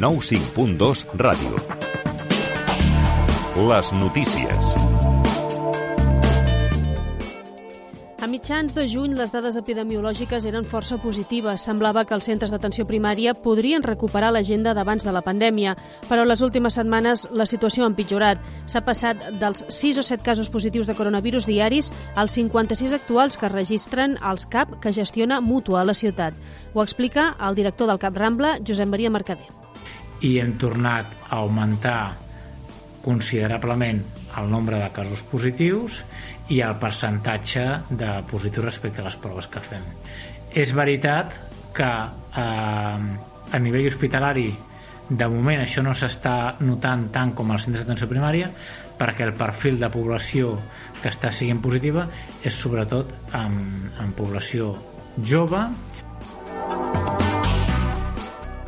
95.2 Ràdio. Les notícies. A mitjans de juny, les dades epidemiològiques eren força positives. Semblava que els centres d'atenció primària podrien recuperar l'agenda d'abans de la pandèmia, però les últimes setmanes la situació ha empitjorat. S'ha passat dels 6 o 7 casos positius de coronavirus diaris als 56 actuals que registren els CAP que gestiona Mútua a la ciutat. Ho explica el director del CAP Rambla, Josep Maria Mercader. I hem tornat a augmentar considerablement el nombre de casos positius i el percentatge de positius respecte a les proves que fem. És veritat que eh, a nivell hospitalari de moment això no s'està notant tant com als centres d'atenció primària perquè el perfil de població que està siguent positiva és sobretot en, en població jove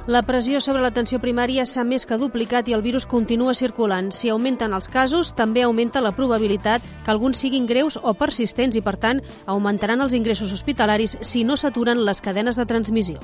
la pressió sobre l'atenció primària s'ha més que duplicat i el virus continua circulant. Si augmenten els casos, també augmenta la probabilitat que alguns siguin greus o persistents i, per tant, augmentaran els ingressos hospitalaris si no s'aturen les cadenes de transmissió.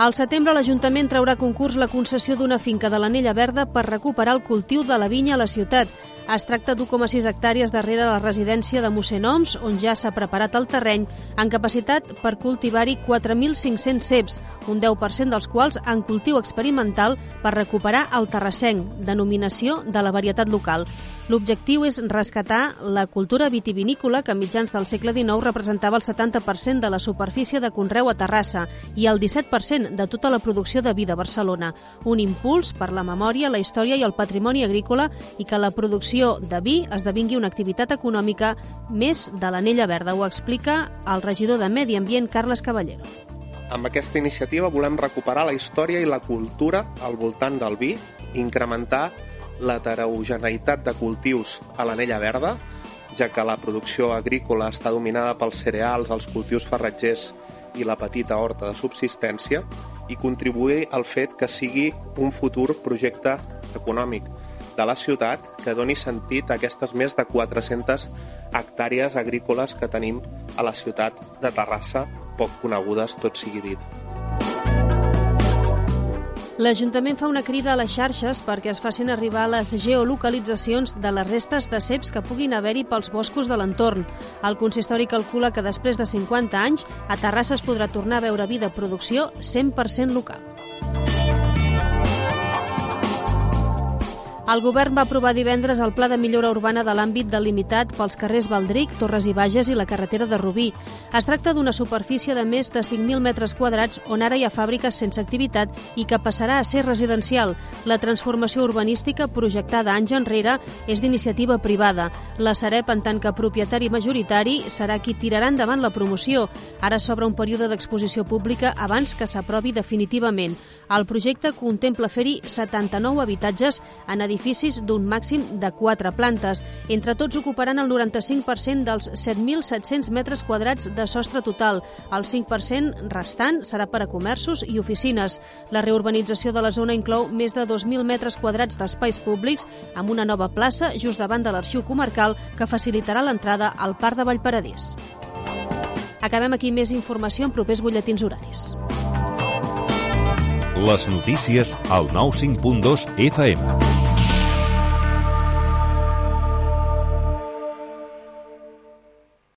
Al setembre, l'Ajuntament traurà concurs la concessió d'una finca de l'Anella Verda per recuperar el cultiu de la vinya a la ciutat. Es tracta d'1,6 hectàrees darrere la residència de mossèn Oms, on ja s'ha preparat el terreny, amb capacitat per cultivar-hi 4.500 ceps, un 10% dels quals en cultiu experimental per recuperar el terrassenc, denominació de la varietat local. L'objectiu és rescatar la cultura vitivinícola que a mitjans del segle XIX representava el 70% de la superfície de Conreu a Terrassa i el 17% de tota la producció de vi de Barcelona. Un impuls per la memòria, la història i el patrimoni agrícola i que la producció de vi esdevingui una activitat econòmica més de l'anella verda. Ho explica el regidor de Medi Ambient, Carles Caballero. Amb aquesta iniciativa volem recuperar la història i la cultura al voltant del vi, incrementar l'heterogeneïtat de cultius a l'anella verda, ja que la producció agrícola està dominada pels cereals, els cultius ferratgers i la petita horta de subsistència, i contribuir al fet que sigui un futur projecte econòmic de la ciutat que doni sentit a aquestes més de 400 hectàrees agrícoles que tenim a la ciutat de Terrassa, poc conegudes, tot sigui dit. L'Ajuntament fa una crida a les xarxes perquè es facin arribar les geolocalitzacions de les restes de ceps que puguin haver-hi pels boscos de l'entorn. El consistori calcula que després de 50 anys a Terrassa es podrà tornar a veure vida producció 100% local. El govern va aprovar divendres el Pla de Millora Urbana de l'àmbit delimitat pels carrers Valdric, Torres i Bages i la carretera de Rubí. Es tracta d'una superfície de més de 5.000 metres quadrats on ara hi ha fàbriques sense activitat i que passarà a ser residencial. La transformació urbanística projectada anys enrere és d'iniciativa privada. La Sareb, en tant que propietari majoritari, serà qui tirarà endavant la promoció. Ara s'obre un període d'exposició pública abans que s'aprovi definitivament. El projecte contempla fer-hi 79 habitatges en edificis edificis d'un màxim de 4 plantes. Entre tots ocuparan el 95% dels 7.700 metres quadrats de sostre total. El 5% restant serà per a comerços i oficines. La reurbanització de la zona inclou més de 2.000 metres quadrats d'espais públics amb una nova plaça just davant de l'arxiu comarcal que facilitarà l'entrada al Parc de Vallparadís. Acabem aquí més informació en propers butlletins horaris. Les notícies al 95.2 FM.